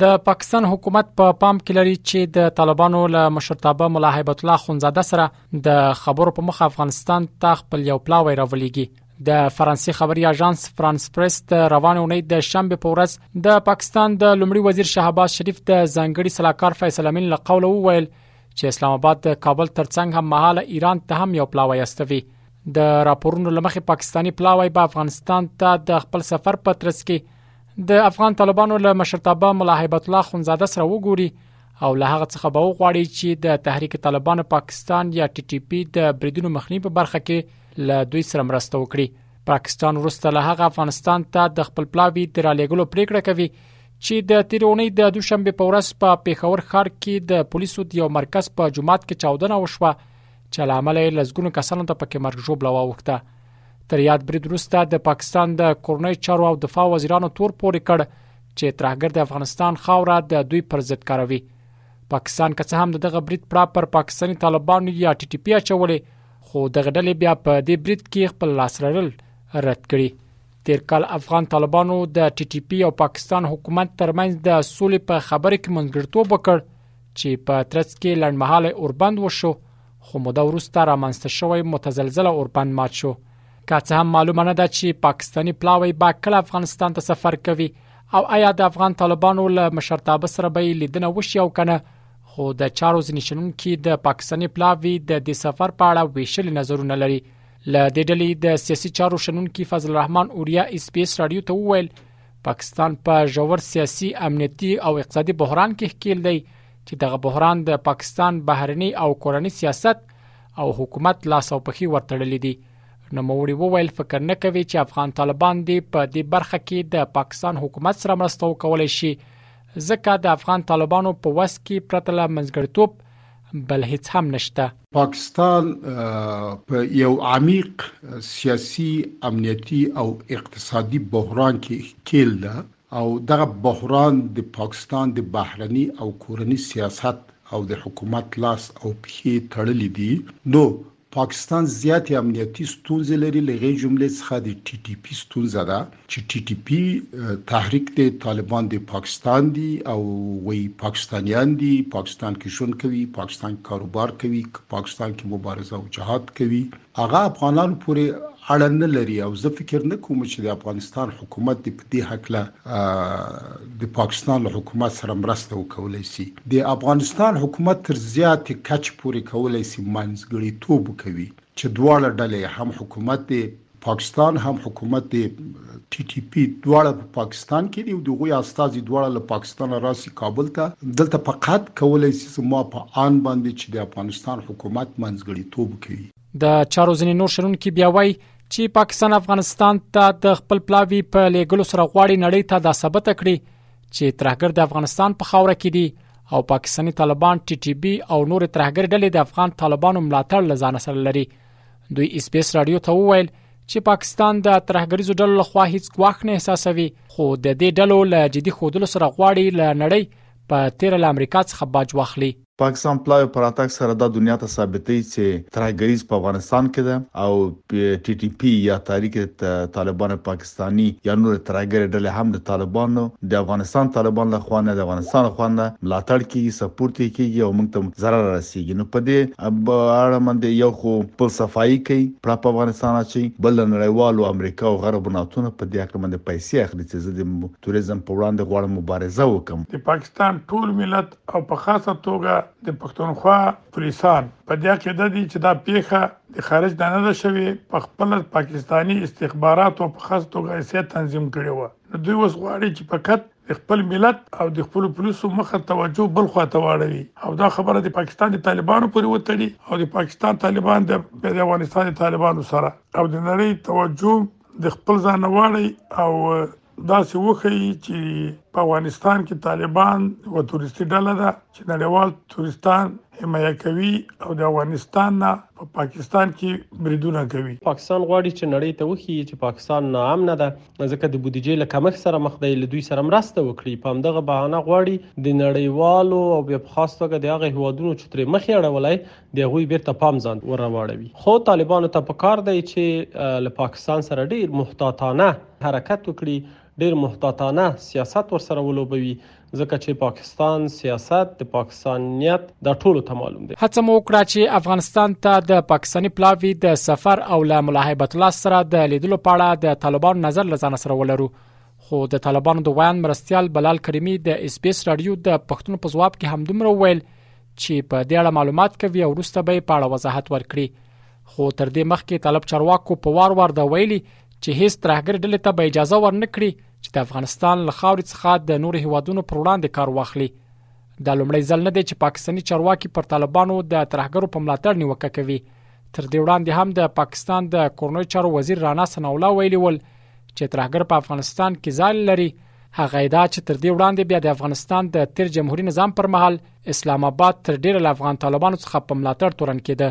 د پاکستان حکومت په پا پام کې لري چې د طالبانو له مشرتابه ملا هیبت الله خونزاده سره د خبرو په مخ افغانستان ته خپل یو پلاوی راولېږي د فرانسې خبري اژانس فرانس پریس د روانې اونۍ د شنبه په ورځ د پاکستان د لومړي وزیر شهباز شریف د ځنګړي صلاحکار فیصل امین له قوله وویل چې اسلام آباد د کابل ترڅنګ هم مهاله ایران ته هم یو پلاوی استوي د راپورونو لمخې پاکستانی پلاوی به افغانستان ته د خپل سفر په ترڅ کې د افغان طالبانو له مشرتابه ملا هیبت الله خنزاده سره وګوري او له هغه څخه به وغواړي چې د تحریک طالبان پاکستان یا ټي ټي پی د بریدونو مخنی په برخه کې له دوی سره مرسته وکړي پاکستان وروسته له هغه افغانستان ته د خپل پلاوی د رالېګلو پریکړه کوي چې د تیرونی د دوشنبه په ورځ په پیښور ښار کې د پولیسو د یو مرکز په جماعت کې چاودنه وشوه چې لامل یې لزګونو کسانو ته پکې مرګ ژوبله واوښته تر یاد برید وروسته د پاکستان د کورنۍ چارو او دفاع وزیرانو تور پورې کړ چې ترهګر د افغانستان خاوره د دوی پر ضد کاروي پاکستان که څه هم دغه برید پړه پر پاکستاني طالبانو یا ټي ټي پی اچولې خو دغه ډلې بیا په دې برید کې خپل لاس لرل رد کړي تیر کال افغان طالبانو د ټي ټي پی او پاکستان حکومت ترمنځ د سولې په خبرې کې منځګړتوب وکړ چې په ترڅ کې لړمحاله اوربند وشو خو موده وروسته رامنځته شوی متزلزل اوربند مات شو که څه هم معلومه نه ده چې پاکستاني پلاوی به کله افغانستان ته سفر کوي او آیا د افغان طالبانو له مشرتابه سره به لیدنه وشي او کنه خو د چارو ځینې شنونکي د پاکستاني پلاوی د دې سفر په اړه ویشل نظرونه لري ل دې ډلې د سیاسي چارو شنونکي فضل الرحمن اوریا اس پی اس رادیو ته وویل پاکستان په پا ژور سیاسي امنیتي او اقتصادي بحران کې ښکیل دی چې دغه بحران د پاکستان بهرني او کورنی سیاست او حکومت لاس او پخې ورتړلې دي نو موري وویل فکر نه کوي چې افغان طالبان دی په دې برخه کې د پاکستان حکومت سره مرسته وکولای شي ځکه د افغان طالبانو په وس کې پرته له منځګړتوب بل هیڅ هم نشته پاکستان په یو عمیق سیاسي امنیتي او اقتصادي بحران کې کېل ده او دغه بحران د پاکستان د بهرني او کورني سیاست او د حکومت لاس او پښې تړلي دي نو پاکستان زیاتې امنیتي ستونزې لري له هغې جملې څخه د ټي ټي پي ستونزه ده چې ټي ټي پي تحریک دی طالبان د پاکستان دي او غوی پاکستانیان دي پاکستان کې ژوند کوي پاکستان کې کاروبار کوي پاکستان کې مبارزه او جهاد کوي هغه افغانانو پورې اړه نه لري او زه فکر نه کوم چې د افغانستان حکومت د پدې حق له د پاکستان له حکومت سره مرسته وکولای شي د افغانستان حکومت تر زیات کچ پورې کولای شي منځګړی توب کوي چې دواړه ډلې هم حکومت د پاکستان هم حکومت د ټي ټي پي دواړه په پاکستان کې دي او د هغوی استازي دواړه له پاکستانه راسي کابل ته، دلته فقط کولای سي زما په آند باندې چې د افغانستان حکومت منځګړیتوب کوي. د چارو ځینې نور شنونکي بیا وايي چې پاکستان افغانستان ته د خپل پلاوي په لېږلو سره غواړي نړۍ ته دا ثبته کړي چې ترهګر د افغانستان په خاوره کې دي او پاکستاني طالبان ټي ټي بي او نور ترهګر ډلې د افغان طالبانو ملاتړ له ځان سره لري دوی اس بي اس رادیو ته وویل چې پاکستان د ترهګریزو ډلو لخوا هیڅ ګواښ نه احساسوي خو د دې ډلو له جدي خودلو سره غواړي له نړۍ په تیر له امریکا څخه باج واخلي پاکستان پلاوی پر اتاک سره دا دنیا ته ثابتوي چې ترهګریز په افغانستان کې ده او ټي ټي پي یا تحریک طالبان پاکستان پاکستاني یا نورې ترهګرې ډلې هم د طالبانو د افغانستان طالبانو له خوا نه د افغانستان له خوا نه ملاتړ کېږي، سپورت یې کېږي او موږ ته هم ضرر رسېږي، نو په دې اړه باندې یو خو خپل صفایي کوي، پړه په افغانستان اچوي، بل له نړیوالو امریکا او غرب ناتونه په دې هکله باندې پیسې اخلي چې زه د توریزم په وړاندې غواړم مبارزه وکړم. د پاکستان ټول ملت او په خاصه توګه د پښتونخوا پولیسان په دې عقیده دي چې دا پېښه د خارج د نه شوی په خپل پاکستانی استخبارات او په خاص توګه ایسه تنظیم کړی و نو دوی اوس غواړي چې فقط د خپل ملت او د خپل پولیسو مخه توجه بل خوا ته واړوي او دا خبره د پاکستان د طالبانو پورې وتړي او د پاکستان طالبان د افغانستان د طالبانو سره او د نړۍ توجه د خپل ځان واړی او دا څه وخی چې په افغانستان کې طالبان و تورستی ډله ده چې نړیوال تورستان حمایه کوي او د افغانستان نه په پاکستان کې بریدونه کوي پاکستان غواړي چې نړۍ ته وخی چې پاکستان ناامن ده ځکه د بودیجې له کمښت سره مخ دی له دوی سره مرسته وکړي په همدغه بهانه غواړي د نړیوالو او بیا په خاص توګه د هغه هوادونو چې ترې مخې اړولای د غوي بیرته پام ځان ورواړوي خو طالبانو ته پکار دی چې له پاکستان سره ډیر محتاطانه حرکت وکړي ډیر محتاطانه سیاست ورسره ولوبوي ځکه چې پاکستان سیاست د پاکستان نیت دا ټولو ته معلوم دی هڅه مو وکړه چې افغانستان ته د پاکستاني پلاوي د سفر او له ملا هیبت الله سره د لیدلو په اړه د طالبانو نظر لزان سره ولرو خو د طالبانو د ویاند مرستيال بلال کریمی د اس بي اس رادیو د پښتون په ځواب کې هم دومره ویل چې په دې اړه معلومات کوي او وروسته به په اړه وضاحت ورکړي خو تر دې مخکې طالب چارواکو په وار وار دا ویلي چې هیڅ ترهګر ډلې ته به اجازه ورنکړي چې د افغانستان له خاورې څخه د نورو هیوادونو پر وړاندې کار واخلي دا لومړی ځل نه دی چې پاکستاني چارواکي پر طالبانو د ترهګرو په ملاتړ نیوکه کوي تر دې وړاندې هم د پاکستان د کورنوي چارو وزیر رانا ثنا الله ویلي ول چې ترهګر په افغانستان کې ځای لري هغه دا چې تر دې وړاندې بیا د افغانستان د تیر جمهوریت نظام پر مهال اسلام آباد تر ډیره افغان طالبانو څخه په ملاتړ تورن کېده